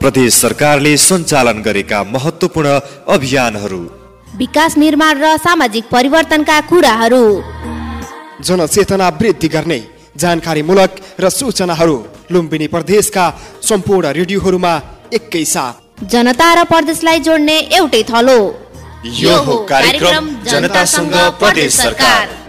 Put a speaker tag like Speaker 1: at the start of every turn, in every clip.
Speaker 1: प्रदेश सरकारले सञ्चालन गरेका महत्त्वपूर्ण अभियानहरू।
Speaker 2: विकास निर्माण र सामाजिक परिवर्तनका कुराहरू।
Speaker 3: जनचेतना वृद्धि गर्ने जानकारीमूलक र सूचनाहरू लुम्बिनी प्रदेशका सम्पूर्ण रेडियोहरूमा एकै साथ।
Speaker 2: जनता र प्रदेशलाई जोड्ने एउटै थलो।
Speaker 1: यो हो कार्यक्रम जनतासँग प्रदेश सरकार।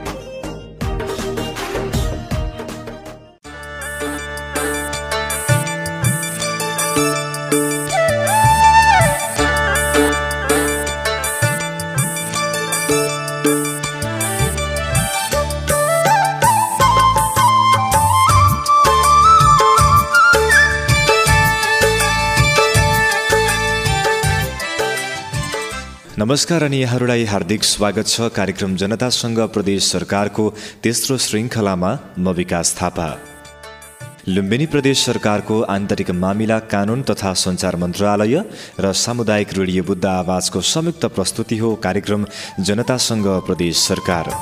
Speaker 1: नमस्कार अनि यहाँहरूलाई हार्दिक स्वागत छ। कार्यक्रम जनतासँग प्रदेश सरकारको तेस्रो श्रृङ्खलामा म विकास थापा। लुम्बिनी प्रदेश सरकारको आन्तरिक मामिला कानुन तथा सञ्चार मन्त्रालय र सामुदायिक रेडियो बुद्ध आवाजको संयुक्त प्रस्तुति हो कार्यक्रम जनतासँग प्रदेश सरकार।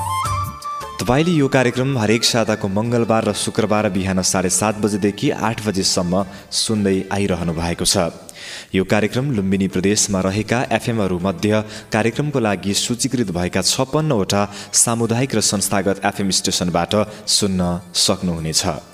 Speaker 1: तपाईँले यो कार्यक्रम हरेक साताको मङ्गलबार र शुक्रबार बिहान साढे सात बजेदेखि आठ बजेसम्म सुन्दै आइरहनु भएको छ। यो कार्यक्रम लुम्बिनी प्रदेशमा रहेका एफएमहरू मध्य कार्यक्रमको लागि सूचीकृत भएका छप्पन्नवटा सामुदायिक र संस्थागत एफएम स्टेसनबाट सुन्न सक्नुहुनेछ।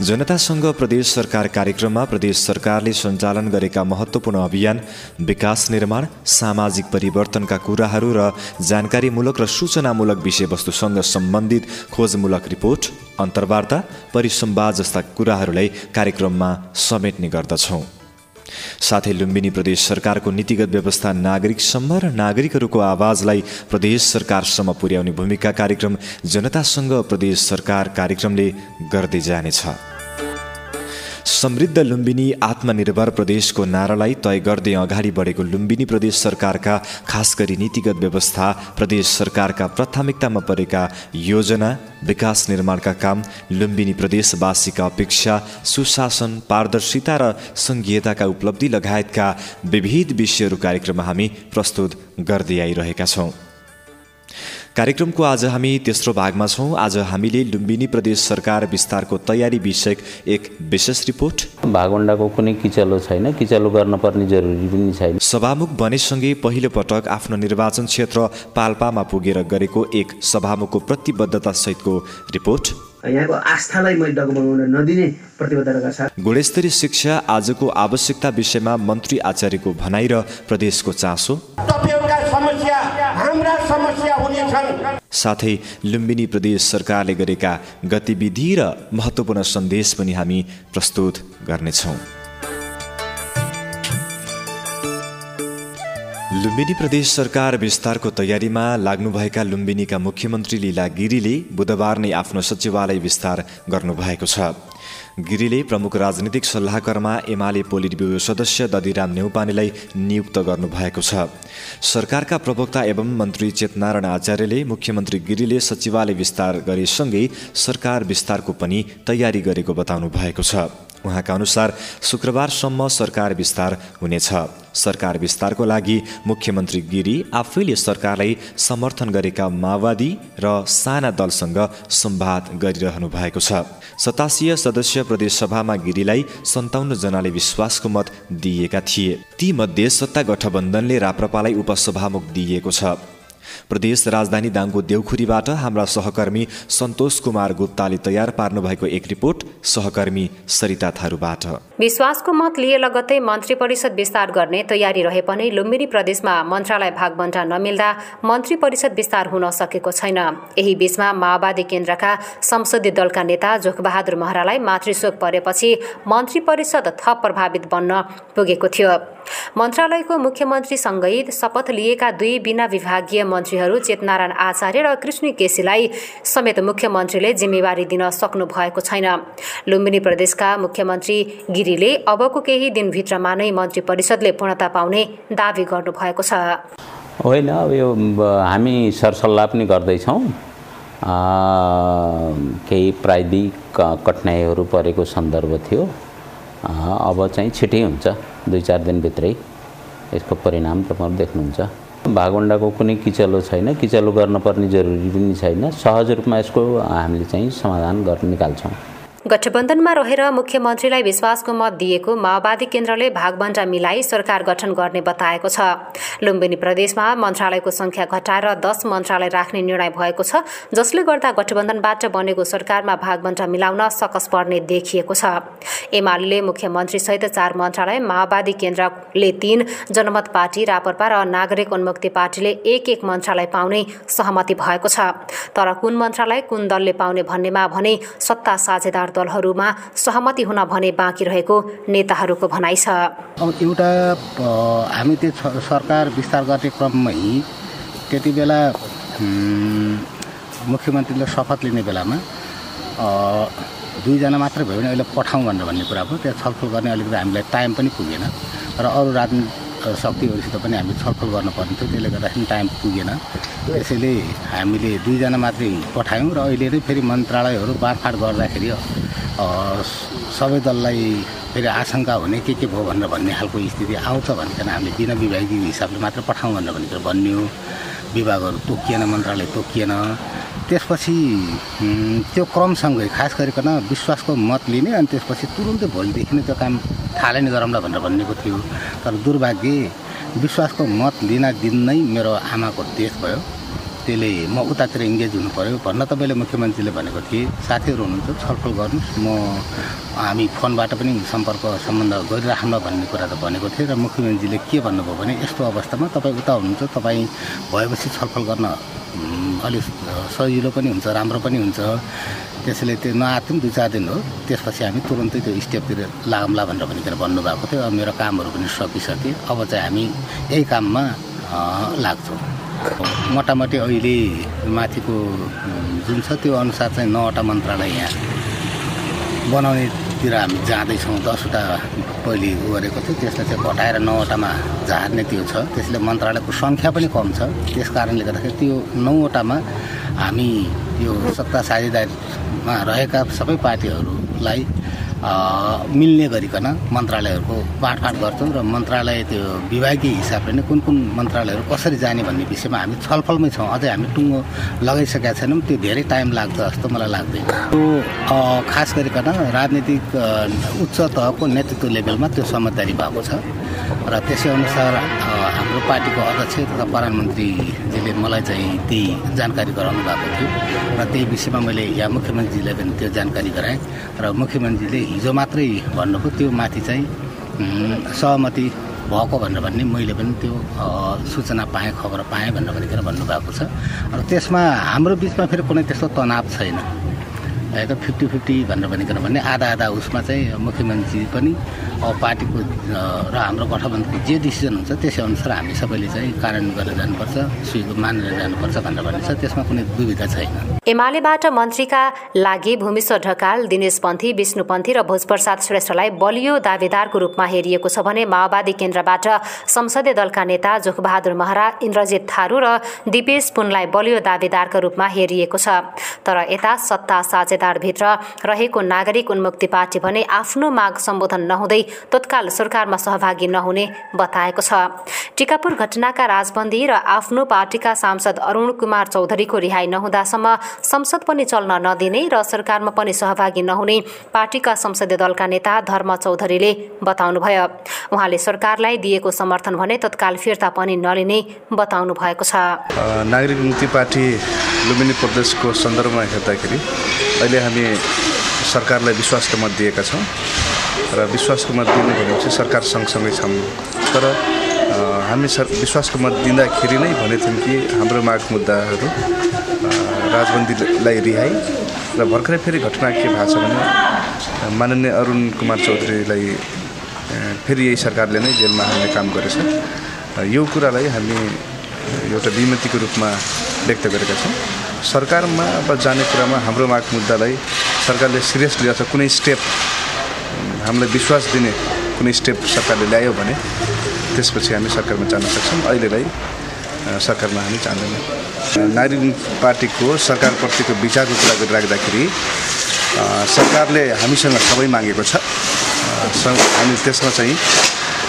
Speaker 1: जनतासँग प्रदेश सरकार कार्यक्रममा प्रदेश सरकारले सञ्चालन गरेका महत्त्वपूर्ण अभियान विकास निर्माण सामाजिक परिवर्तनका कुराहरू र जानकारीमूलक र सूचनामूलक विषयवस्तुसँग सम्बन्धित खोजमूलक रिपोर्ट अन्तर्वार्ता परिसम्वाद जस्ता कुराहरूलाई कार्यक्रममा समेट्ने गर्दछौँ। साथै लुम्बिनी प्रदेश सरकारको नीतिगत व्यवस्था नागरिकसम्म र नागरिकहरूको आवाजलाई प्रदेश सरकारसम्म पुर्याउने भूमिका कार्यक्रम जनतासँग प्रदेश सरकार कार्यक्रमले गर्दै जानेछ। समृद्ध लुम्बिनी आत्मनिर्भर प्रदेशको नारालाई तय गर्दै अगाडि बढेको लुम्बिनी प्रदेश सरकारका खास गरी नीतिगत व्यवस्था प्रदेश सरकारका प्राथमिकतामा परेका योजना विकास निर्माणका काम लुम्बिनी प्रदेशवासीका अपेक्षा सुशासन पारदर्शिता र सङ्घीयताका उपलब्धि लगायतका विविध विषयहरू कार्यक्रममा हामी प्रस्तुत गर्दै आइरहेका छौँ। कार्यक्रमको आज हामी तेस्रो भागमा छौँ। आज हामीले लुम्बिनी प्रदेश सरकार विस्तारको तयारी विषयक एक विशेष रिपोर्ट।
Speaker 4: भागवण्डाको कुनै किचलो छैन। किचलो गर्न पर्ने जरुरी पनि छैन।
Speaker 1: सभामुख बनेसँगै पहिलो पटक आफ्नो निर्वाचन क्षेत्र पाल्पामा पुगेर गरेको एक सभामुखको प्रतिबद्धता सहितको रिपोर्ट।
Speaker 5: यहाँको आस्थालाई मैले डगमगाउन नदिने प्रतिबद्धताका साथ
Speaker 1: गुणस्तरीय शिक्षा आजको आवश्यकता विषयमा मन्त्री आचार्यको भनाइ र प्रदेशको चासो।
Speaker 6: समस्या समस्या हुनेछन्।
Speaker 1: साथै लुम्बिनी प्रदेश सरकारले गरेका गतिविधि र महत्त्वपूर्ण सन्देश पनि हामी प्रस्तुत गर्नेछौँ। लुम्बिनी प्रदेश सरकार विस्तारको तयारीमा लाग्नुभएका लुम्बिनीका मुख्यमन्त्री लीला गिरीले बुधबार नै आफ्नो सचिवालय विस्तार गर्नुभएको छ। गिरीले प्रमुख राजनीतिक सल्लाहकारमा एमाले पोलिट ब्युरो सदस्य दधिराम नेउपानेलाई नियुक्त गर्नुभएको छ। सरकारका प्रवक्ता एवं मन्त्री चेतनारायण आचार्यले मुख्यमन्त्री गिरीले सचिवालय विस्तार गरेसँगै सरकार विस्तारको पनि तयारी गरेको बताउनु भएको छ। उहाँका अनुसार शुक्रबारसम्म सरकार विस्तार हुनेछ। सरकार विस्तारको लागि मुख्यमन्त्री गिरी आफैले सरकारलाई समर्थन गरेका माओवादी र साना दलसँग संवाद गरिरहनु भएको छ। सतासीय सदस्य प्रदेशसभामा गिरीलाई सन्ताउन्न जनाले विश्वासको मत दिएका थिए। तीमध्ये सत्ता गठबन्धनले राप्रपालाई उपसभामुख दिइएको छ। प्रदेश राजधानी दाङको देउखुरीबाट हाम्रा सहकर्मी सन्तोष कुमार गुप्ताले तयार पार्नु भएको एक रिपोर्ट सहकर्मी सरिता थारूबाट।
Speaker 7: विश्वासको मत लिए लगत्तै मन्त्री परिषद विस्तार गर्ने तयारी रहे पनि लुम्बिनी प्रदेशमा मन्त्रालय भागबन्टा नमिल्दा मन्त्री परिषद विस्तार हुन सकेको छैन। यही बीचमा माओवादी केन्द्रका संसदीय दलका नेता जोखबहादुर महरालाई मातृशोक परेपछि मन्त्री परिषद थप प्रभावित बन्न पुगेको थियो। मन्त्रालयको मुख्यमन्त्रीसँगै शपथ लिएका दुई बिना विभागीय मन्त्रीहरू चेतनारायण आचार्य र कृष्ण केसीलाई समेत मुख्यमन्त्रीले जिम्मेवारी दिन सक्नु भएको छैन। लुम्बिनी प्रदेशका मुख्यमन्त्री गिरीले अबको केही दिनभित्रमा नै मन्त्री परिषदले पूर्णता पाउने दावी गर्नुभएको छ।
Speaker 4: होइन अब यो हामी सरसल्लाह पनि गर्दैछौँ। केही प्राविधिक कठिनाइहरू परेको सन्दर्भ थियो। अब चाहिँ छिटै हुन्छ दुई चार दिनभित्रै। यसको परिणाम तपाईँहरू देख्नुहुन्छ। भागवण्डाको कुनै किचलो छैन किचलो गर्नुपर्ने जरुरी पनि छैन। सहज रूपमा यसको हामीले चाहिँ समाधान गर्न निकाल्छौँ।
Speaker 7: गठबन्धनमा रहेर मुख्यमन्त्रीलाई विश्वासको मत दिएको माओवादी केन्द्रले भागबण्डा मिलाई सरकार गठन गर्ने बताएको छ। लुम्बिनी प्रदेशमा मन्त्रालयको संख्या घटाएर दस मन्त्रालय राख्ने निर्णय भएको छ जसले गर्दा गठबन्धनबाट बनेको सरकारमा भागबण्डा मिलाउन सकस पर्ने देखिएको छ। एमाले मुख्यमन्त्रीसहित चार मन्त्रालय माओवादी केन्द्रले तीन जनमत पार्टी रापरपा र नागरिक उन्मुक्ति पार्टीले एक एक मन्त्रालय पाउने सहमति भएको छ। तर कुन मन्त्रालय कुन दलले पाउने भन्नेमा भने सत्ता साझेदार दलहरूमा सहमति हुन भने बाँकी रहेको नेताहरूको भनाइ छ।
Speaker 8: एउटा हामी त्यो सरकार विस्तार गर्ने क्रममै त्यति बेला मुख्यमन्त्रीले शपथ लिने बेलामा दुईजना मात्रै भयो भने अहिले पठाउँ भनेर भन्ने कुरा भयो। त्यहाँ छलफल गर्ने अलिकति हामीलाई टाइम पनि पुगेन। र अरू राजनीतिक शक्तिहरूसित पनि हामी छलफल गर्नुपर्ने थियो। त्यसले गर्दाखेरि टाइम पुगेन। त्यसैले हामीले दुईजना मात्रै पठायौँ र अहिले नै फेरि मन्त्रालयहरू बाँडफाँड गर्दाखेरि सबै दललाई फेरि आशंका हुने के के भयो भनेर भन्ने खालको स्थिति आउँछ भनिकन हामीले बिना विभागीय हिसाबले मात्र पठाउँ भनेर भनेर भन्यो विभागहरू तोकिएन मन्त्रालय तोकिएन। त्यसपछि त्यो क्रमसँगै खास गरिकन विश्वासको मत लिने अनि त्यसपछि तुरुन्तै भोलिदेखि नै त्यो काम थालै नै गरौँला भनेर भनेको थियो। तर दुर्भाग्य विश्वासको मत लिन दिन नै मेरो आमाको देश भयो। त्यसले म उतातिर इङ्गेज हुनु पऱ्यो भन्न त मैले मुख्यमन्त्रीले भनेको थिएँ साथीहरू हुनुहुन्छ छलफल गर्नुहोस्। म हामी फोनबाट पनि सम्पर्क सम्बन्ध गरिराखौँ भन्ने कुरा त भनेको थिएँ। र मुख्यमन्त्रीले के भन्नुभयो भने यस्तो अवस्थामा तपाईँ उता हुनुहुन्छ तपाईँ भएपछि छलफल गर्न अलिक सजिलो पनि हुन्छ राम्रो पनि हुन्छ। त्यसैले त्यो नआत्यौँ दुई चार दिन हो। त्यसपछि हामी तुरन्तै त्यो स्टेपतिर लागौँला भनेर भनिकन भन्नुभएको थियो। अब मेरो कामहरू पनि सकिसके। अब चाहिँ हामी यही काममा लाग्छौँ। मोटामोटी अहिले माथिको जुन छ त्यो अनुसार चाहिँ नौवटा मन्त्रालय यहाँ बनाउनेतिर हामी जाँदैछौँ दसवटा पहिले गरेको थियो। त्यसलाई चाहिँ घटाएर नौवटामा झार्ने त्यो छ। त्यसले मन्त्रालयको सङ्ख्या पनि कम छ। त्यस कारणले गर्दाखेरि त्यो नौवटामा हामी यो सत्ता साझेदारीमा रहेका सबै पार्टीहरूलाई मिल्ने गरिकन मन्त्रालयहरूको बाँडफाँड गर्छौँ र मन्त्रालय त्यो विभागीय हिसाबले नै कुन कुन मन्त्रालयहरू कसरी जाने भन्ने विषयमा हामी छलफलमै छौँ। अझै हामी टुङ्गो लगाइसकेका छैनौँ। त्यो धेरै टाइम लाग्छ जस्तो मलाई लाग्दैन। त्यो खास गरिकन राजनीतिक उच्च तहको नेतृत्व लेभलमा त्यो समझदारी भएको छ। र त्यसै अनुसार हाम्रो पार्टीको अध्यक्ष तथा प्रधानमन्त्रीजीले मलाई चाहिँ त्यही जानकारी गराउनु भएको थियो। र त्यही विषयमा मैले यहाँ मुख्यमन्त्रीजीलाई पनि त्यो जानकारी गराएँ। र मुख्यमन्त्रीले हिजो मात्रै भन्नुभयो त्यो माथि चाहिँ सहमति भएको भनेर भन्ने मैले पनि त्यो सूचना पाएँ खबर पाएँ भनेर भनिकन भन्नुभएको छ। र त्यसमा हाम्रो बिचमा फेरि कुनै त्यस्तो तनाव छैन। त फिफ्टी फिफ्टी भनेर भनिकन भन्ने आधा आधा उसमा चाहिँ मुख्यमन्त्री पनि पार्टीको र हाम्रो गठबन्धनको जे डिसिजन हुन्छ त्यसै अनुसार हामी सबैले चाहिँ कार्यान्वयन गरेर जानुपर्छ मानेर जानुपर्छ भनेर भनिन्छ। त्यसमा कुनै दुविधा छैन।
Speaker 7: एमालेबाट मन्त्रीका लागि भूमेश्वर ढकाल दिनेश पन्थी विष्णु पन्थी र भोजप्रसाद श्रेष्ठलाई बलियो दावेदारको रूपमा हेरिएको छ भने माओवादी केन्द्रबाट संसदीय दलका नेता जोखबहादुर महरा इन्द्रजित थारू र दिपेश पुनलाई बलियो दावेदारका रूपमा हेरिएको छ। तर यता सत्ता साझेदार सरकारभित्र रहेको नागरिक उन्मुक्ति पार्टी भने आफ्नो माग सम्बोधन नहुँदै तत्काल सरकारमा सहभागी नहुने बताएको छ। टिकापुर घटनाका राजबन्दी र आफ्नो पार्टीका सांसद अरूण कुमार चौधरीको रिहाई नहुँदासम्म संसद पनि चल्न नदिने र सरकारमा पनि सहभागी नहुने पार्टीका संसदीय दलका नेता धर्म चौधरीले बताउनुभयो। उहाँले सरकारलाई दिएको समर्थन भने तत्काल फिर्ता पनि नलिने बताउनु भएको छ
Speaker 9: नागरिक मुक्ति पार्टी लुम्बिनी प्रदेशको सन्दर्भमा हेर्दाखेरि हामी सरकारलाई विश्वासको मत दिएका छौँ र विश्वासको मत दिनु भनेपछि सरकार सँगसँगै छौँ तर हामी सर विश्वासको मत दिँदाखेरि नै भनेको थियौँ कि हाम्रो माग मुद्दाहरू राजबन्दीलाई रिहाई र भर्खरै फेरि घटना के भएको छ भने माननीय अरुण कुमार चौधरीलाई फेरि यही सरकारले नै जेलमा हाल्ने काम गरेछ। यो कुरालाई हामी एउटा विमतिको रूपमा व्यक्त गरेका छौँ। सरकारमा अब जाने कुरामा हाम्रो माग मुद्दालाई सरकारले सिरियस लिएको छ कुनै स्टेप हामीलाई विश्वास दिने कुनै स्टेप सरकारले ल्यायो भने त्यसपछि हामी सरकारमा जान सक्छौँ। अहिलेलाई सरकारमा हामी जान्दैनौँ नागरिक पार्टीको सरकारप्रतिको विचारको कुरा गरिराख्दाखेरि सरकारले हामीसँग सबै मागेको छ। हामी त्यसमा चाहिँ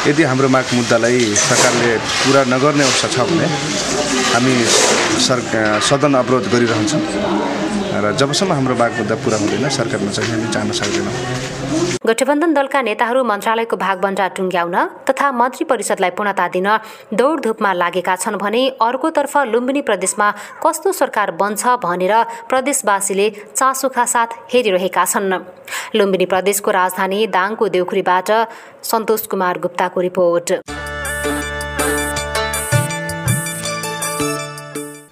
Speaker 9: यदि हाम्रो माग मुद्दालाई सरकारले पुरा नगर्ने अवस्था छ भने हामी सर सदन अवरोध गरिरहन्छौँ। र जबसम्म हाम्रो बाघ मुद्दा पुरा हुँदैन सरकारमा चाहिँ हामी जान सक्दैनौँ।
Speaker 7: गठबन्धन दलका नेताहरू मन्त्रालयको भागबन्टा टुङ्ग्याउन तथा मन्त्री परिषदलाई पूर्णता दिन दौडधुपमा लागेका छन् भने अर्कोतर्फ लुम्बिनी प्रदेशमा कस्तो सरकार बन्छ भनेर प्रदेशवासीले चासोका साथ हेरिरहेका छन्। लुम्बिनी प्रदेशको राजधानी दाङको देउखुरीबाट सन्तोष कुमार गुप्ताको रिपोर्ट।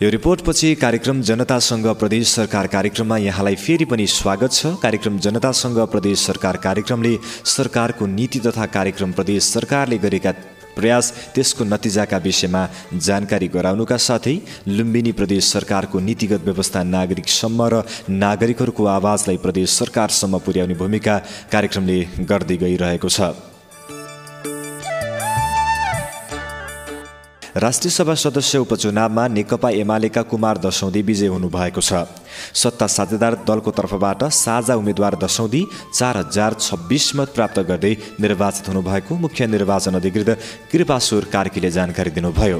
Speaker 1: यो रिपोर्टपछि कार्यक्रम जनतासँग प्रदेश सरकार कार्यक्रममा यहाँलाई फेरि पनि स्वागत छ। कार्यक्रम जनतासँग प्रदेश सरकार कार्यक्रमले सरकारको नीति तथा कार्यक्रम प्रदेश सरकारले गरेका प्रयास त्यसको नतिजाका विषयमा जानकारी गराउनुका साथै लुम्बिनी प्रदेश सरकारको नीतिगत व्यवस्था नागरिकसम्म र नागरिकहरूको आवाजलाई प्रदेश सरकारसम्म पुर्याउने भूमिका कार्यक्रमले गर्दै गइरहेको छ। राष्ट्रिय सभा सदस्य उपचुनावमा नेकपा एमालेका कुमार दसौँदी विजय हुनुभएको छ। सत्ता साझेदार दलको तर्फबाट साझा उम्मेद्वार दसौँदी चार हजार छब्बिस मत प्राप्त गर्दै निर्वाचित हुनुभएको मुख्य निर्वाचन अधिकृत कृपासुर कार्कीले जानकारी दिनुभयो।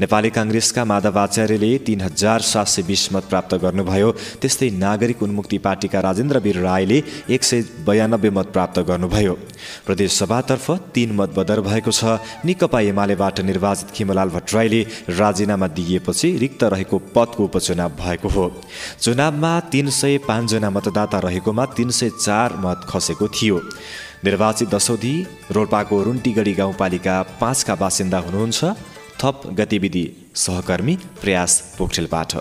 Speaker 1: नेपाली काङ्ग्रेसका माधव आचार्यले तिन हजार सात सय बिस मत प्राप्त गर्नुभयो। त्यस्तै नागरिक उन्मुक्ति पार्टीका राजेन्द्र वीर राईले एक सय बयानब्बे मत प्राप्त गर्नुभयो। प्रदेशसभातर्फ तीन मत बदर भएको छ। निकपा एमालेबाट निर्वाचित खिमलाल भट्टराईले राजीनामा दिएपछि रिक्त रहेको पदको उपचुनाव भएको हो। चुनावमा तिन सय पाँचजना मतदाता रहेकोमा तिन सय चार मत खसेको थियो। निर्वाचित दशौधी रोल्पाको रुन्टीगढी गाउँपालिका पाँचका बासिन्दा हुनुहुन्छ थप गतिविधि सहकर्मी प्रयास पोखरेलबाट।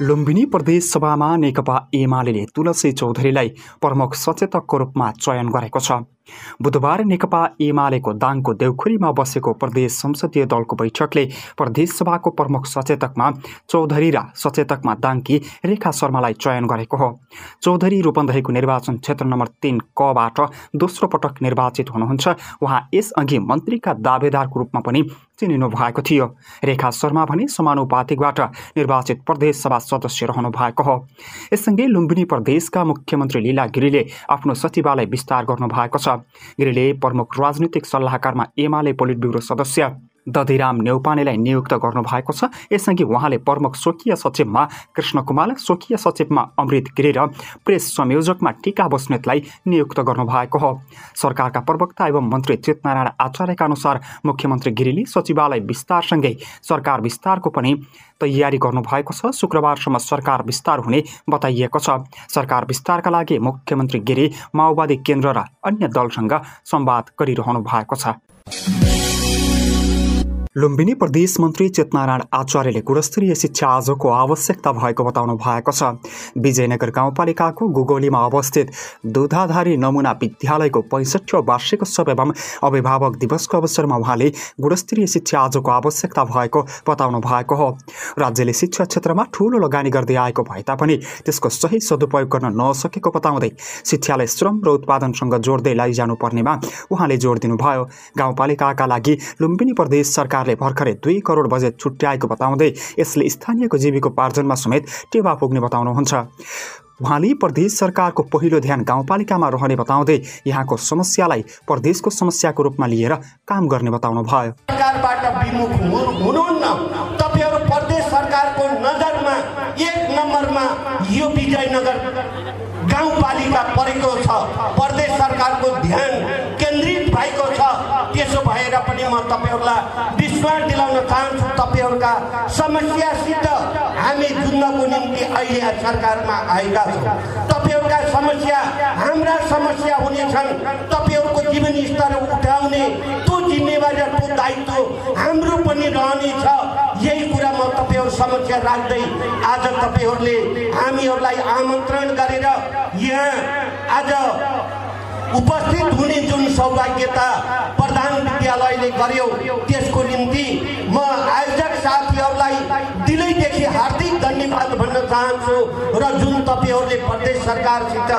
Speaker 10: लुम्बिनी प्रदेश सभामा नेकपा एमाले तुलसी चौधरीलाई प्रमुख सचेतकको रूपमा चयन गरेको छ। बुधबार नेकपा एमालेको दाङको देउखुरीमा बसेको प्रदेश संसदीय दलको बैठकले प्रदेश सभाको प्रमुख सचेतकमा चौधरी र सचेतकमा दाङकी रेखा शर्मालाई चयन गरेको हो। चौधरी रूपन्देहीको निर्वाचन क्षेत्र नम्बर तिन कबाट दोस्रो पटक निर्वाचित हुनुहुन्छ। उहाँ यसअघि मन्त्रीका दावेदारको रूपमा पनि चिनिनु भएको थियो। रेखा शर्मा भने समानुपातिकबाट निर्वाचित प्रदेश सभा सदस्य रहनु भएको हो। यससँगै लुम्बिनी प्रदेशका मुख्यमन्त्री लीला गिरीले आफ्नो सचिवालय विस्तार गर्नु भएको छ। गिरीले प्रमुख राजनीतिक सल्लाहकारमा एमाले पोलिट ब्युरो सदस्य। दधिराम नेौपानेलाई नियुक्त गर्नुभएको छ। यसअघि उहाँले प्रमुख स्वकीय सचिवमा कृष्ण कुमार स्वकीय सचिवमा अमृत गिरी र प्रेस संयोजकमा टिका बस्नेतलाई नियुक्त गर्नुभएको हो। सरकारका प्रवक्ता एवं मन्त्री चितनारायण आचार्यका अनुसार मुख्यमन्त्री गिरीले सचिवालय विस्तारसँगै सरकार विस्तारको पनि तयारी गर्नुभएको छ। शुक्रबारसम्म सरकार विस्तार हुने बताइएको छ। सरकार विस्तारका लागि मुख्यमन्त्री गिरी माओवादी केन्द्र र अन्य दलसँग संवाद गरिरहनु भएको छ। लुम्बिनी प्रदेश मन्त्री चेतनारायण आचार्यले गुणस्तरीय शिक्षा आजको आवश्यकता भएको बताउनु भएको छ। विजयनगर गाउँपालिकाको गुगोलीमा अवस्थित दुधाधारी नमुना विद्यालयको पैँसठी वार्षिकोत्सव एवं अभिभावक दिवसको अवसरमा उहाँले गुणस्तरीय शिक्षा आजको आवश्यकता भएको बताउनु भएको हो। राज्यले शिक्षा क्षेत्रमा ठूलो लगानी गर्दै आएको भए तापनि त्यसको सही सदुपयोग गर्न नसकेको बताउँदै शिक्षालाई श्रम र उत्पादनसँग जोड्दै लैजानु पर्नेमा उहाँले जोड दिनुभयो। गाउँपालिकाका लागि लुम्बिनी प्रदेश सरकार सरकारले भर्खरै दुई करोड बजेट छुट्याएको बताउँदै यसले स्थानीयको जीविकोपार्जनमा समेत टेवा पुग्ने बताउनुहुन्छ। उहाँले प्रदेश सरकारको पहिलो ध्यान गाउँपालिकामा रहने बताउँदै यहाँको समस्यालाई प्रदेशको समस्याको रूपमा लिएर काम गर्ने बताउनु भयो
Speaker 6: सरकारबाट विमुख हुनुहुन्न। तपाईँहरू प्रदेश सरकारको नजरमा एक नम्बरमा यो विजयनगर गाउँपालिका परेको छ। प्रदेश सरकारको ध्यान केन्द्रित भएको छ। भएर पनि म तपाईँहरूलाई विश्वास दिलाउन चाहन्छु तपाईँहरूका समस्यासित हामी जुझ्नको निम्ति अहिले सरकारमा आएका छौँ। तपाईँहरूका समस्या हाम्रा समस्या हुनेछन् तपाईँहरूको जीवन स्तर उठाउने त्यो जिम्मेवारी त्यो दायित्व हाम्रो पनि रहनेछ यही कुरा म तपाईँहरू समस्या राख्दै आज तपाईँहरूले हामीहरूलाई आमन्त्रण गरेर यहाँ आज उपस्थित हुने जुन सौभाग्यता प्रधान विद्यालयले गर्यो त्यसको निम्ति म आयोजक साथीहरूलाई दिलैदेखि हार्दिक धन्यवाद भन्न चाहन्छु र जुन तपाईँहरूले प्रदेश सरकारसित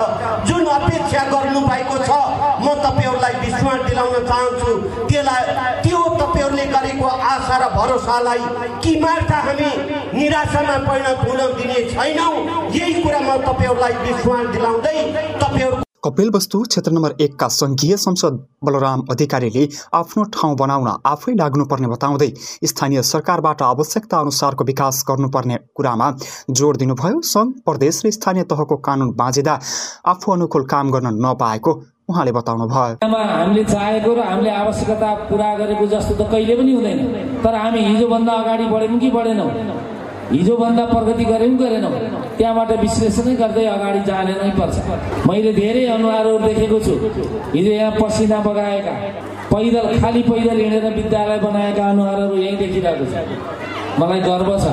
Speaker 6: जुन अपेक्षा गर्नुभएको छ म तपाईँहरूलाई विश्वास दिलाउन चाहन्छु। त्यसलाई त्यो तपाईँहरूले गरेको आशा र भरोसालाई किमार्थ हामी निराशामा परिणत हुन दिने छैनौँ यही कुरा म तपाईँहरूलाई विश्वास दिलाउँदै तपाईँहरू
Speaker 10: कपिल वस्तु क्षेत्र नम्बर एकका सङ्घीय संसद बलराम अधिकारीले आफ्नो ठाउँ बनाउन आफै लाग्नुपर्ने बताउँदै स्थानीय सरकारबाट आवश्यकता अनुसारको विकास गर्नुपर्ने कुरामा जोड दिनुभयो। सङ्घ प्रदेश र स्थानीय तहको कानुन बाँझिँदा आफू अनुकूल काम गर्न नपाएको उहाँले बताउनु भयो
Speaker 11: हामीले चाहेको र हामीले आवश्यकता पुरा गरेको जस्तो त कहिले पनि हुँदैन। तर हामी हिजोभन्दा अगाडि बढ्यौँ कि बढेनौँ? हिजोभन्दा प्रगति गऱ्यौँ गरेनौँ। त्यहाँबाट विश्लेषणै गर्दै अगाडि जाने नै पर्छ। मैले धेरै अनुहारहरू देखेको छु। हिजो यहाँ पसिना बगाएका पैदल खाली पैदल हिँडेर विद्यालय बनाएका अनुहारहरू यहीँ देखिरहेको छ। मलाई गर्व छ।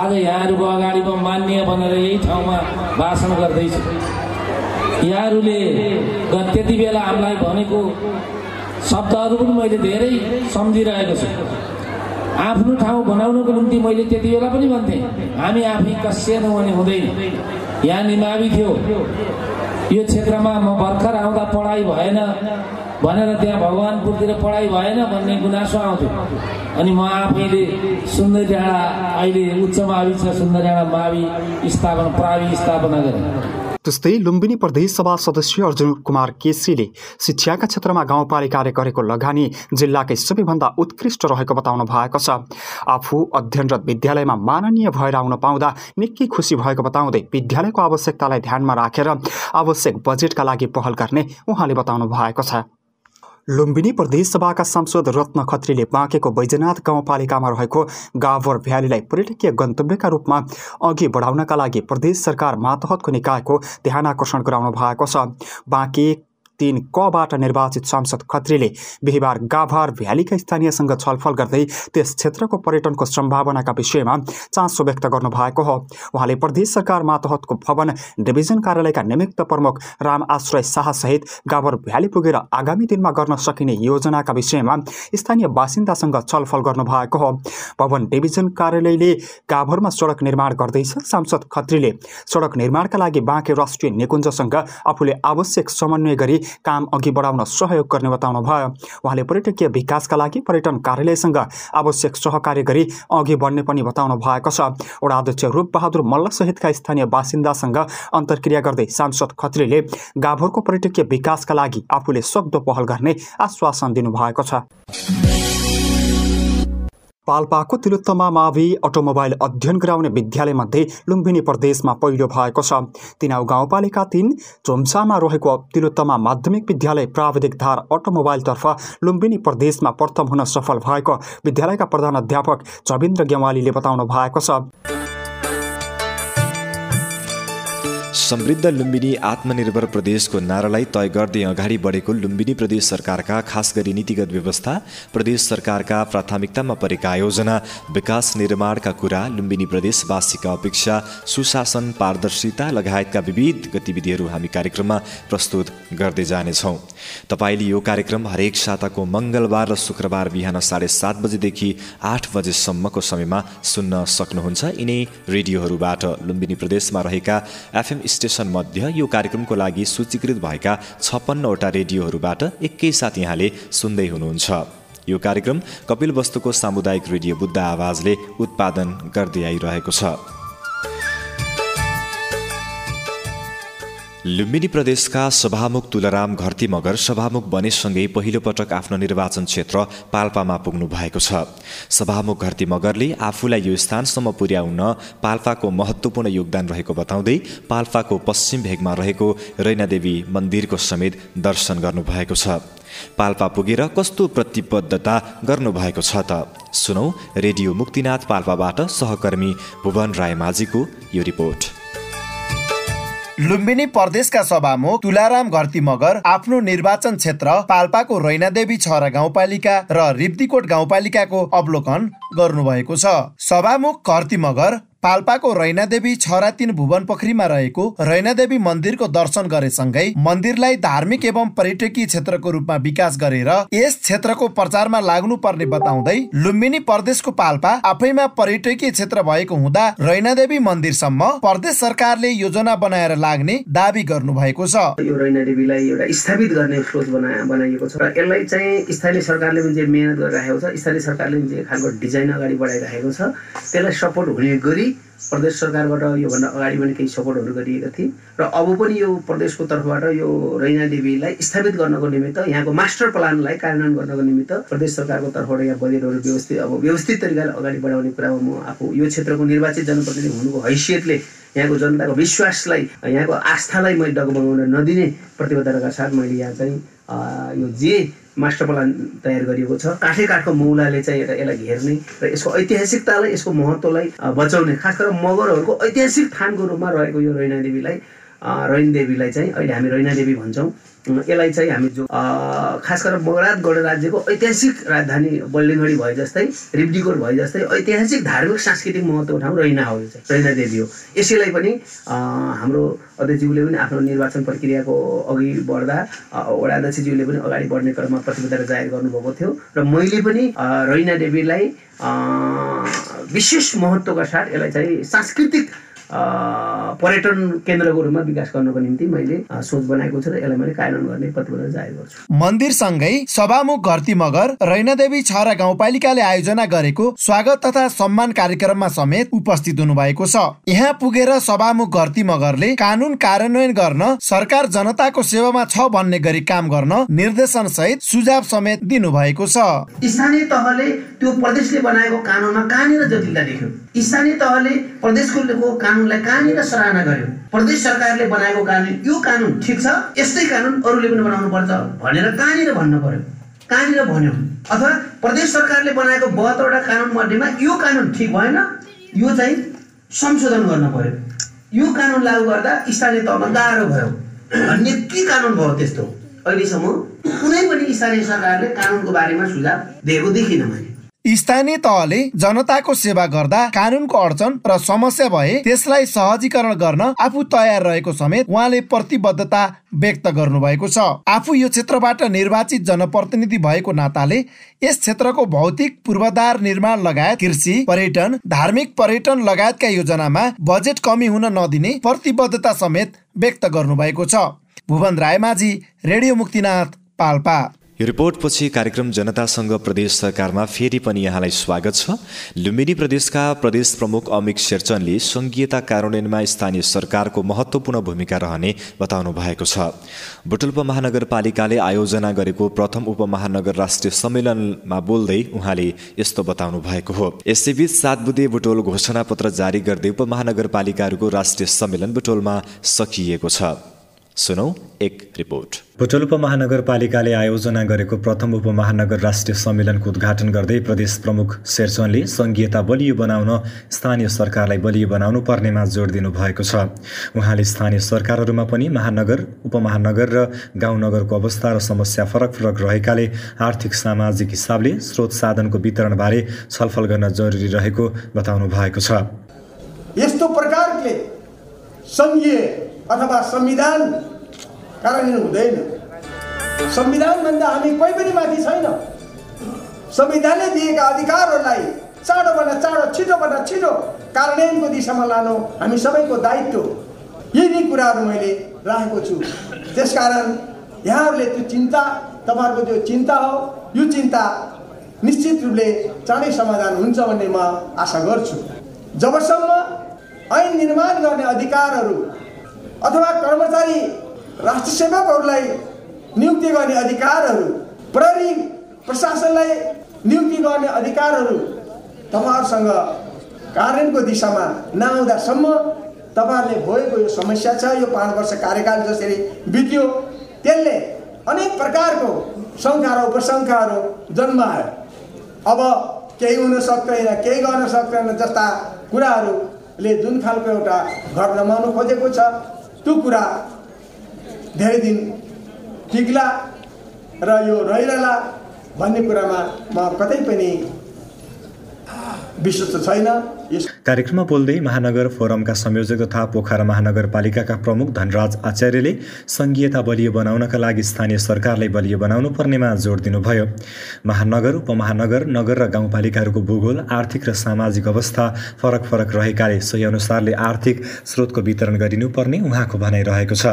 Speaker 11: आज यहाँहरूको अगाडि म मान्य बनेर यही ठाउँमा भाषण गर्दैछु। यहाँहरूले त्यति बेला हामीलाई भनेको शब्दहरू पनि मैले धेरै सम्झिरहेको छु। आफ्नो ठाउँ बनाउनको निम्ति मैले त्यति बेला पनि भन्थेँ हामी आफै कसिएनौँ भने हुँदैन। यहाँ निमावि थियो। यो क्षेत्रमा म भर्खर आउँदा पढाइ भएन भनेर त्यहाँ भगवान्पुरतिर पढाइ भएन भन्ने गुनासो आउँथ्यो। अनि म आफैले सुन्दर डाँडा अहिले उच्च मावि छ सुन्दर डाँडा मावि स्थापना प्रावि स्थापना गरेँ।
Speaker 10: त्यस्तै लुम्बिनी प्रदेश सभा सदस्य अर्जुन कुमार केसीले शिक्षाका क्षेत्रमा गाउँपालिकाले गरेको लगानी जिल्लाकै सबैभन्दा उत्कृष्ट रहेको बताउनु भएको छ। आफू अध्ययनरत विद्यालयमा माननीय भएर आउन पाउँदा निकै खुसी भएको बताउँदै विद्यालयको आवश्यकतालाई ध्यानमा राखेर आवश्यक बजेटका लागि पहल गर्ने उहाँले बताउनु भएको छ। लुम्बिनी प्रदेश सभाका सांसद रत्न खत्रीले बाँकेको बैजनाथ गाउँपालिकामा रहेको गाभर भ्यालीलाई पर्यटकीय गन्तव्यका रूपमा अघि बढाउनका लागि प्रदेश सरकार मातहतको निकायको ध्यान आकर्षण गराउनु भएको छ। बाँके तिन कबाट निर्वाचित सांसद खत्रीले बिहिबार गाभार भ्यालीका स्थानीयसँग छलफल गर्दै त्यस क्षेत्रको पर्यटनको सम्भावनाका विषयमा चासो व्यक्त गर्नुभएको हो। उहाँले प्रदेश सरकार मातहतको भवन डिभिजन कार्यालयका निमित्त प्रमुख राम आश्रय शाहसहित गाभर भ्याली पुगेर आगामी दिनमा गर्न सकिने योजनाका विषयमा स्थानीय बासिन्दासँग छलफल गर्नुभएको हो। भवन डिभिजन कार्यालयले गाभरमा सडक निर्माण गर्दैछ। सांसद खत्रीले सडक निर्माणका लागि बाँके राष्ट्रिय निकुञ्जसँग आफूले आवश्यक समन्वय गरी काम अघि बढाउन सहयोग गर्ने बताउनु भयो। उहाँले पर्यटकीय विकासका लागि पर्यटन कार्यालयसँग आवश्यक सहकार्य गरी अघि बढ्ने पनि बताउनु भएको छ। वडा अध्यक्ष रूपबहादुर मल्ल सहितका स्थानीय बासिन्दासँग अन्तर्क्रिया गर्दै सांसद खत्रीले गाभरको पर्यटकीय विकासका लागि आफूले सक्दो पहल गर्ने आश्वासन दिनुभएको छ। पाल्पाको तिलोत्तमा मावि अटोमोबाइल अध्ययन गराउने विद्यालयमध्ये लुम्बिनी प्रदेशमा पहिलो भएको छ। तिनाउ गाउँपालिका तिन चोम्सामा रहेको तिलोत्तमा माध्यमिक विद्यालय प्राविधिक धार अटोमोबाइलतर्फ लुम्बिनी प्रदेशमा प्रथम हुन सफल भएको विद्यालयका प्रधान अध्यापक चविन्द्र गेवालीले बताउनु भएको छ।
Speaker 1: समृद्ध लुम्बिनी आत्मनिर्भर प्रदेशको नारालाई तय गर्दै अगाडि बढेको लुम्बिनी प्रदेश सरकारका खास गरी नीतिगत व्यवस्था प्रदेश सरकारका प्राथमिकतामा परेका आयोजना विकास निर्माणका कुरा लुम्बिनी प्रदेशवासीका अपेक्षा सुशासन पारदर्शिता लगायतका विविध गतिविधिहरू हामी कार्यक्रममा प्रस्तुत गर्दै जानेछौँ। तपाईँले यो कार्यक्रम हरेक साताको मङ्गलबार र शुक्रबार बिहान साढे सात बजेदेखि आठ बजेसम्मको समयमा सुन्न सक्नुहुन्छ। यिनै रेडियोहरूबाट लुम्बिनी प्रदेशमा रहेका एफएम स्टेसन मध्य यो कार्यक्रमको लागि सूचीकृत भएका छप्पन्नवटा रेडियोहरूबाट एकैसाथ यहाँले सुन्दै हुनुहुन्छ। यो कार्यक्रम कपिल वस्तुको सामुदायिक रेडियो बुद्ध आवाजले उत्पादन गर्दै आइरहेको छ। लुम्बिनी प्रदेशका सभामुख तुलराम घरती मगर सभामुख बनेसँगै पहिलो पटक आफ्नो निर्वाचन क्षेत्र पाल्पामा पुग्नु भएको छ। सभामुख घरती मगरले आफूलाई यो स्थानसम्म पुर्याउन पाल्पाको महत्त्वपूर्ण योगदान रहेको बताउँदै पाल्पाको पश्चिम भेगमा रहेको रैनादेवी मन्दिरको समेत दर्शन गर्नुभएको छ। पाल्पा पुगेर कस्तो प्रतिबद्धता गर्नुभएको छ त? सुनौ रेडियो मुक्तिनाथ पाल्पाबाट सहकर्मी भुवन रायमाझीको यो रिपोर्ट।
Speaker 12: लुम्बिनी प्रदेशका सभामुख तुलाराम घरती मगर आफ्नो निर्वाचन क्षेत्र पाल्पाको रैनादेवी छहरा गाउँपालिका र रिब्दीकोट गाउँपालिकाको अवलोकन गर्नुभएको छ। सभामुख घरती मगर पाल्पाको रैनादेवी छरा तिन भुवन पोखरीमा रहेको रैनादेवी मन्दिरको दर्शन गरेसँगै मन्दिरलाई धार्मिक एवं पर्यटकीय क्षेत्रको रूपमा विकास गरेर यस क्षेत्रको प्रचारमा लाग्नु पर्ने बताउँदै लुम्बिनी प्रदेशको पाल्पा आफैमा पर्यटकीय क्षेत्र भएको हुँदा रैनादेवी मन्दिरसम्म प्रदेश सरकारले योजना बनाएर लाग्ने दावी गर्नु भएको छ।
Speaker 5: यो रैनादेवीलाई एउटा स्थापित गर्ने सोच बनाइएको छ यसलाई चाहिँ स्थानीय सरकारले पनि छ स्थानीय सरकारले पनि खालको डिजाइन अगाडि बढाइराखेको छ त्यसलाई सपोर्ट हुने गरी प्रदेश सरकारबाट योभन्दा अगाडि पनि केही सपोर्टहरू गरिएका थिए। र अब पनि यो प्रदेशको तर्फबाट यो रैना देवीलाई स्थापित गर्नको निमित्त यहाँको मास्टर प्लानलाई कार्यान्वयन गर्नको निमित्त प्रदेश सरकारको तर्फबाट यहाँ बजेटहरू व्यवस्थित अब व्यवस्थित तरिकाले अगाडि बढाउने कुरामा म आफू यो क्षेत्रको निर्वाचित जनप्रतिनिधि हुनुको हैसियतले यहाँको जनताको विश्वासलाई यहाँको आस्थालाई मैले डगमगाउन नदिने प्रतिबद्धताका साथ मैले यहाँ चाहिँ यो जे मास्टर प्लान तयार गरिएको छ। काठै काठको मौलाले चाहिँ यसलाई घेर्ने र यसको ऐतिहासिकतालाई यसको महत्त्वलाई बचाउने खास गरेर मगरहरूको ऐतिहासिक थानको रूपमा रहेको यो रैना देवीलाई रैन देवीलाई चाहिँ अहिले हामी रैना देवी भन्छौँ। यसलाई चाहिँ हामी जो खास गरेर मगरात गणराज्यको ऐतिहासिक राजधानी बल्लिङडी भए जस्तै रिब्डीकोट भए जस्तै ऐतिहासिक धार्मिक सांस्कृतिक महत्त्वको ठाउँ रैना हो यो रैना देवी हो। यसैलाई पनि हाम्रो अध्यक्षज्यूले पनि आफ्नो निर्वाचन प्रक्रियाको अघि बढ्दा वडा अध्यक्षज्यूले पनि अगाडि बढ्ने क्रममा प्रतिबद्धता जाहेर गर्नुभएको थियो र मैले पनि रैना देवीलाई विशेष महत्त्वका साथ यसलाई चाहिँ सांस्कृतिक पर्यटन केन्द्रको रूपमा विकास गर्नको निम्ति मैले सोच बनाएको छु र यसलाई मैले कार्यान्वयन गर्ने प्रतिबद्धता जाहेर गर्छु।
Speaker 12: मन्दिरसँगै सभामुख घरती मगर रैनादेवी छहरा गाउँपालिकाले आयोजना गरेको स्वागत तथा सम्मान कार्यक्रममा समेत उपस्थित हुनुभएको छ। यहाँ पुगेर सभामुख घरती मगरले कानुन कार्यान्वयन गर्न सरकार जनताको सेवामा छ भन्ने गरी काम गर्न निर्देशन सहित सुझाव समेत दिनु भएको छ।
Speaker 5: स्थानीय तहले त्यो प्रदेशले बनाएको कानुनमा कहाँनिर जटिलता देख्यो? स्थानीय तहले प्रदेशको कानुनलाई कहाँनिर सराहना गर्यो। प्रदेश सरकारले बनाएको कानुन यो कानुन ठिक छ? यस्तै कानुन अरूले पनि बनाउनु पर्छ भनेर कहाँनिर भन्नु पर्यो। कहाँनिर भन्यो। अथवा प्रदेश सरकारले बनाएको बहत्तरवटा कानुन मध्येमा यो कानुन ठिक भएन यो चाहिँ संशोधन गर्न पर्यो। यो कानुन लागू गर्दा स्थानीय तहमा गाह्रो भयो। भन्ने के कानुन भयो त्यस्तो। अहिलेसम्म कुनै पनि स्थानीय सरकारले कानुनको बारेमा सुझाव दिएको देखिनँ मैले।
Speaker 12: स्थानीय तहले जनताको सेवा गर्दा कानुनको अडचन र समस्या भए त्यसलाई सहजीकरण गर्न आफू तयार रहेको समेत उहाँले प्रतिबद्धता व्यक्त गर्नुभएको छ। आफू यो क्षेत्रबाट निर्वाचित जनप्रतिनिधि भएको नाताले यस क्षेत्रको भौतिक पूर्वाधार निर्माण लगायत कृषि पर्यटन धार्मिक पर्यटन लगायतका योजनामा बजेट कमी हुन नदिने प्रतिबद्धता समेत व्यक्त गर्नुभएको छ। भुवन रायमाझी रेडियो मुक्तिनाथ पाल्पा।
Speaker 1: यो रिपोर्टपछि कार्यक्रम जनतासँग प्रदेश सरकारमा फेरि पनि यहाँलाई स्वागत छ। लुम्बिनी प्रदेशका प्रदेश प्रमुख अमिक शेरचनले सङ्घीयता कार्यान्वयनमा स्थानीय सरकारको महत्त्वपूर्ण भूमिका रहने बताउनु भएको छ। बुटुल्प महानगरपालिकाले आयोजना गरेको प्रथम उपमहानगर राष्ट्रिय सम्मेलनमा बोल्दै उहाँले यस्तो बताउनु भएको हो। यसैबीच सात बुधे बुटोल घोषणापत्र जारी गर्दै उपमहानगरपालिकाहरूको राष्ट्रिय सम्मेलन बुटोलमा सकिएको छ। सुनौ एक रिपोर्ट। बुटोल उपमहानगरपालिकाले आयोजना गरेको प्रथम उपमहानगर राष्ट्रिय सम्मेलनको उद्घाटन गर्दै प्रदेश प्रमुख शेरचनले सङ्घीयता बलियो बनाउन स्थानीय सरकारलाई बलियो बनाउनु पर्नेमा जोड दिनुभएको छ। उहाँले स्थानीय सरकारहरूमा पनि महानगर उपमहानगर र गाउँनगरको अवस्था र समस्या फरक फरक रहेकाले आर्थिक सामाजिक हिसाबले स्रोत साधनको वितरणबारे छलफल गर्न जरुरी रहेको बताउनु भएको छ।
Speaker 13: यस्तो प्रकारले सङ्घीय अथवा संविधान कार्यान्वयन हुँदैन संविधानभन्दा हामी कोही पनि माथि छैन संविधानले दिएका अधिकारहरूलाई चाँडोभन्दा चाँडो छिटोभन्दा छिटो कार्यान्वयनको दिशामा लानु हामी सबैको दायित्व यही कुराहरू मैले राखेको छु त्यसकारण यहाँहरूले त्यो चिन्ता तपाईँहरूको त्यो चिन्ता हो यो चिन्ता निश्चित रूपले चाँडै समाधान हुन्छ भन्ने म आशा गर्छु जबसम्म ऐन निर्माण गर्ने अधिकारहरू अथवा कर्मचारी राष्ट्र सेवकहरूलाई नियुक्ति गर्ने अधिकारहरू प्रहरी प्रशासनलाई नियुक्ति गर्ने अधिकारहरू तपाईँहरूसँग कार्यान्वयनको दिशामा नआउँदासम्म तपाईँहरूले भएको यो समस्या छ यो पाँच वर्ष कार्यकाल जसरी बित्यो त्यसले अनेक प्रकारको शङ्का र उपशङ्काहरू जन्मायो। अब केही हुन सक्दैन केही गर्न सक्दैन जस्ता कुराहरूले जुन खालको एउटा घर जमाउनु खोजेको छ। त्यो कुरा धेरै दिन टिक्ला र यो रहिरहला भन्ने कुरामा म कतै पनि विश्वस्त छैन।
Speaker 1: कार्यक्रममा बोल्दै महानगर फोरमका संयोजक तथा पोखरा महानगरपालिकाका प्रमुख धनराज आचार्यले सङ्घीयता बलियो बनाउनका लागि स्थानीय सरकारलाई बलियो बनाउनु पर्नेमा जोड दिनुभयो। महानगर उपमहानगर नगर र गाउँपालिकाहरूको भूगोल आर्थिक र सामाजिक अवस्था फरक फरक रहेकाले सोही अनुसारले आर्थिक स्रोतको वितरण गरिनुपर्ने उहाँको भनाइरहेको छ।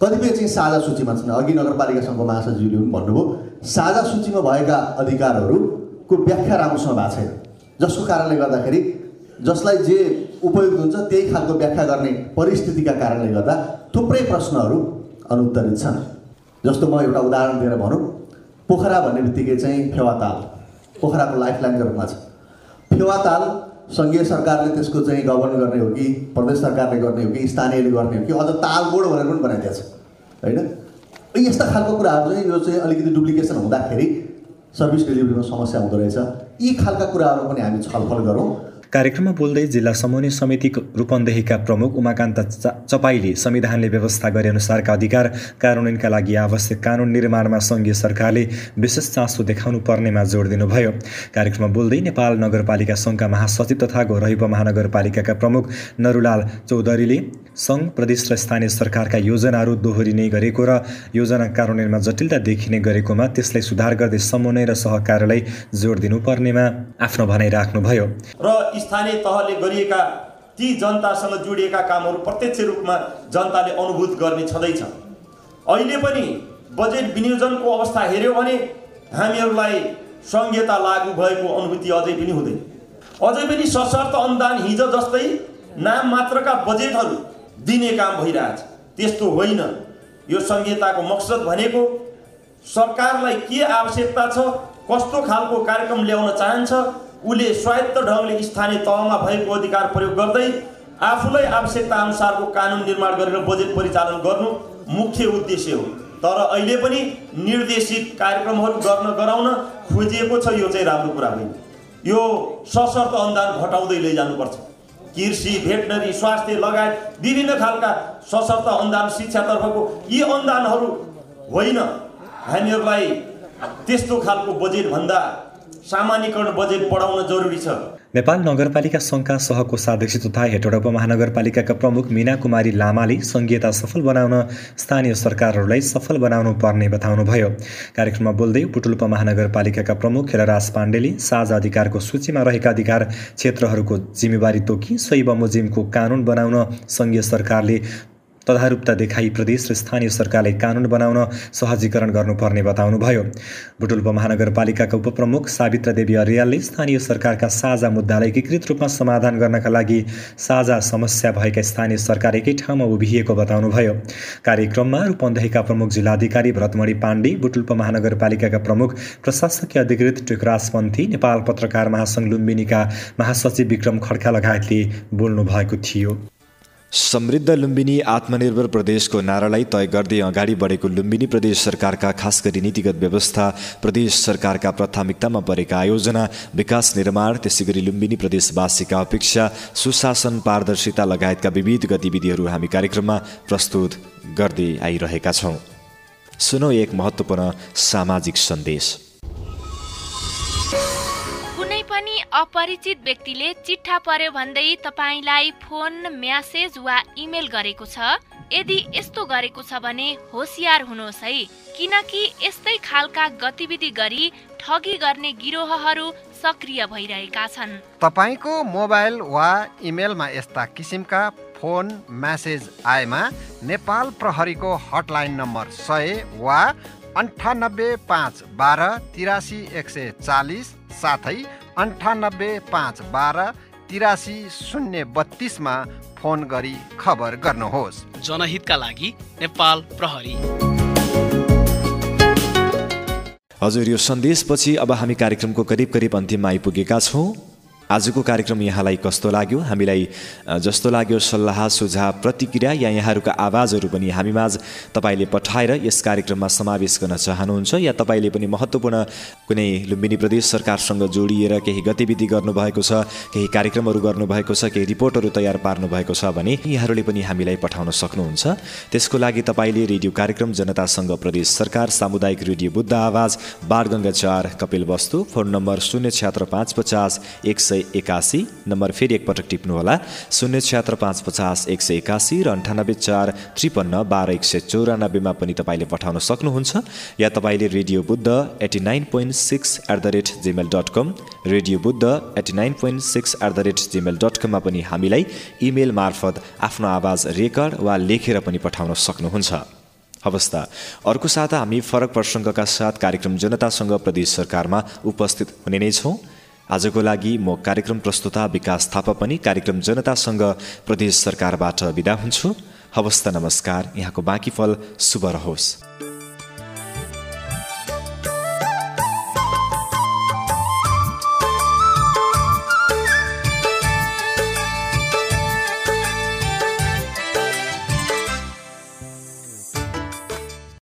Speaker 14: कतिपय चाहिँ साझा सूचीमा छन्। अघि नगरपालिका सङ्घको महासचिवले पनि भन्नुभयो साझा सूचीमा भएका अधिकारहरूको व्याख्या राम्रोसँग भएको छैन। जसको कारणले गर्दाखेरि जसलाई जे उपयुक्त हुन्छ त्यही खालको व्याख्या गर्ने परिस्थितिका कारणले गर्दा थुप्रै प्रश्नहरू अनुत्तरित छन्। जस्तो म एउटा उदाहरण दिएर भनौँ। पोखरा भन्ने बित्तिकै चाहिँ फेवाताल पोखराको लाइफलाइनको रूपमा छ? फेवाताल सङ्घीय सरकारले त्यसको चाहिँ गभर्न गर्ने हो कि प्रदेश सरकारले गर्ने हो कि स्थानीयले गर्ने हो कि अझ तालबोड भनेर पनि बनाइदिएको छ। होइन? यस्ता खालको कुराहरू चाहिँ यो चाहिँ अलिकति डुप्लिकेसन हुँदाखेरि सर्भिस डेलिभरीमा समस्या हुँदो रहेछ। यी खालका कुराहरू पनि हामी छलफल गरौँ।
Speaker 1: कार्यक्रममा बोल्दै जिल्ला समन्वय समिति रूपन्देहीका प्रमुख उमाकान्त चपाईले संविधानले व्यवस्था गरे अनुसारका अधिकार कार्यान्वयनका लागि आवश्यक कानुन निर्माणमा सङ्घीय सरकारले विशेष चासो देखाउनु पर्नेमा जोड दिनुभयो। कार्यक्रममा बोल्दै नेपाल नगरपालिका सङ्घका महासचिव तथा गौरही महानगरपालिकाका प्रमुख नरुलाल चौधरीले सङ्घ प्रदेश र स्थानीय सरकारका योजनाहरू दोहोरिने गरेको र योजना कार्यान्वयनमा जटिलता देखिने गरेकोमा त्यसलाई सुधार गर्दै समन्वय र सहकार्यलाई जोड दिनुपर्नेमा आफ्नो भनाइ राख्नुभयो।
Speaker 15: र स्थानीय तहले गरिएका ती जनतासँग जोडिएका कामहरू प्रत्यक्ष रूपमा जनताले अनुभूत गर्ने छँदैछ। अहिले पनि बजेट विनियोजनको अवस्था हेऱ्यो भने हामीहरूलाई सङ्घीयता लागू भएको अनुभूति अझै पनि हुँदैन। अझै पनि सशर्त अनुदान हिजो जस्तै नाम मात्रका बजेटहरू दिने काम भइरहेछ। त्यस्तो होइन। यो संहिताको मकसद भनेको सरकारलाई के आवश्यकता छ कस्तो खालको कार्यक्रम ल्याउन चाहन्छ उसले स्वायत्त ढङ्गले स्थानीय तहमा भएको अधिकार प्रयोग गर्दै आफूलाई आवश्यकता अनुसारको कानुन निर्माण गरेर बजेट परिचालन गर्नु मुख्य उद्देश्य हो। तर अहिले पनि निर्देशित कार्यक्रमहरू गर्न गराउन खोजिएको छ यो चाहिँ राम्रो कुरा होइन। यो सशर्त अनुदान घटाउँदै लैजानुपर्छ। कृषि भेटनरी स्वास्थ्य लगायत विभिन्न खालका सशर्त अनुदान शिक्षातर्फको यी अनुदानहरू होइन। हामीहरूलाई त्यस्तो खालको बजेटभन्दा सामान्यकरण बजेट बढाउन जरुरी छ।
Speaker 1: नेपाल नगरपालिका सङ्घका सहकोषाध्यक्ष तथा हेटौडा उपमहानगरपालिकाका प्रमुख मिना कुमारी लामाले सङ्घीयता सफल बनाउन स्थानीय सरकारहरूलाई सफल बनाउनु पर्ने बताउनुभयो। कार्यक्रममा बोल्दै पुटुल उपमहानगरपालिकाका प्रमुख खेलराज पाण्डेले साझा अधिकारको सूचीमा रहेका अधिकार क्षेत्रहरूको जिम्मेवारी तोकी सोही बमोजिमको कानुन बनाउन सङ्घीय सरकारले तदारूपता देखाई प्रदेश र स्थानीय सरकारले कानुन बनाउन सहजीकरण गर्नुपर्ने बताउनुभयो। बुटुल्प महानगरपालिकाका उपप्रमुख सावित्र देवी अर्यालले स्थानीय सरकारका साझा मुद्दालाई एकीकृत रूपमा समाधान गर्नका लागि साझा समस्या भएका स्थानीय सरकार एकै ठाउँमा उभिएको बताउनुभयो। कार्यक्रममा रूपन्देहीका प्रमुख जिल्लाधिकारी भरतमणि पाण्डे बुटुल्प महानगरपालिकाका प्रमुख प्रशासकीय अधिकृत टेकराज पन्थी नेपाल पत्रकार महासङ्घ लुम्बिनीका महासचिव विक्रम खड्का लगायतले बोल्नु भएको थियो। समृद्ध लुम्बिनी आत्मनिर्भर प्रदेशको नारालाई तय गर्दै अगाडि बढेको लुम्बिनी प्रदेश सरकारका खास गरी नीतिगत व्यवस्था प्रदेश सरकारका प्राथमिकतामा परेका आयोजना विकास निर्माण त्यसै गरी लुम्बिनी प्रदेशवासीका अपेक्षा सुशासन पारदर्शिता लगायतका विविध गतिविधिहरू हामी कार्यक्रममा प्रस्तुत गर्दै आइरहेका छौँ। सुनौ एक महत्त्वपूर्ण सामाजिक सन्देश।
Speaker 16: पनि अपरिचित व्यक्तिले चिट्ठा पर्यो भन्दै तपाईँलाई फोन म्यासेज वा इमेल गरेको छ। यदि यस्तो गरेको छ भने होसियार हुनुहोस् है। किनकि यस्तै खालका गतिविधि गरी ठगी गर्ने गिरोहहरू सक्रिय भइरहेका छन्।
Speaker 17: तपाईँको मोबाइल वा इमेलमा यस्ता किसिमका फोन म्यासेज आएमा नेपाल प्रहरीको हटलाइन नम्बर सय वा अन्ठानब्बे पाँच बाह्र तिरासी एक सय चालिस साथै अन्ठानब्बे पाँच बाह्र तिरासी शून्य बत्तिसमा फोन गरी खबर गर्नुहोस्।
Speaker 18: जनहितका लागि नेपाल प्रहरी।
Speaker 1: हजुर यो सन्देशपछि अब हामी कार्यक्रमको करिब करिब अन्तिममा आइपुगेका छौँ। आजको कार्यक्रम यहाँलाई कस्तो लाग्यो? हामीलाई जस्तो लाग्यो सल्लाह सुझाव प्रतिक्रिया या यहाँहरूका आवाजहरू पनि हामीमाझ तपाईँले पठाएर यस कार्यक्रममा समावेश गर्न चाहनुहुन्छ या तपाईँले पनि महत्त्वपूर्ण कुनै लुम्बिनी प्रदेश सरकारसँग जोडिएर केही गतिविधि गर्नुभएको छ केही कार्यक्रमहरू गर्नुभएको छ केही रिपोर्टहरू तयार पार्नुभएको छ भने यहाँहरूले पनि हामीलाई पठाउन सक्नुहुन्छ। त्यसको लागि तपाईँले रेडियो कार्यक्रम जनतासँग प्रदेश सरकार सामुदायिक रेडियो बुद्ध आवाज बारगङ्गा चार कपिल वस्तु फोन नम्बर शून्य छ्यात्र पाँच पचास एक सय सय एकासी नम्बर फेरि एकपटक टिप्नुहोला शून्य छ्यात्र पाँच पचास एक सय एकासी र अन्ठानब्बे चार त्रिपन्न बाह्र एक सय चौरानब्बेमा पनि तपाईँले पठाउन सक्नुहुन्छ। या तपाईँले radio Buddha eighty nine point six at the rate Gmail dot com radio Buddha eighty nine point six at the rate Gmail dot कममा पनि हामीलाई इमेल मार्फत आफ्नो आवाज रेकर्ड वा लेखेर पनि पठाउन सक्नुहुन्छ। अवस्था अर्को साता हामी फरक प्रसङ्गका साथ कार्यक्रम जनतासँग प्रदेश सरकारमा उपस्थित हुने नै छौँ। आजको लागि म कार्यक्रम प्रस्तुता विकास थापा पनि कार्यक्रम जनतासँग प्रदेश सरकारबाट विदा हुन्छु। हवस् त नमस्कार। यहाँको बाँकी फल शुभ रहोस्।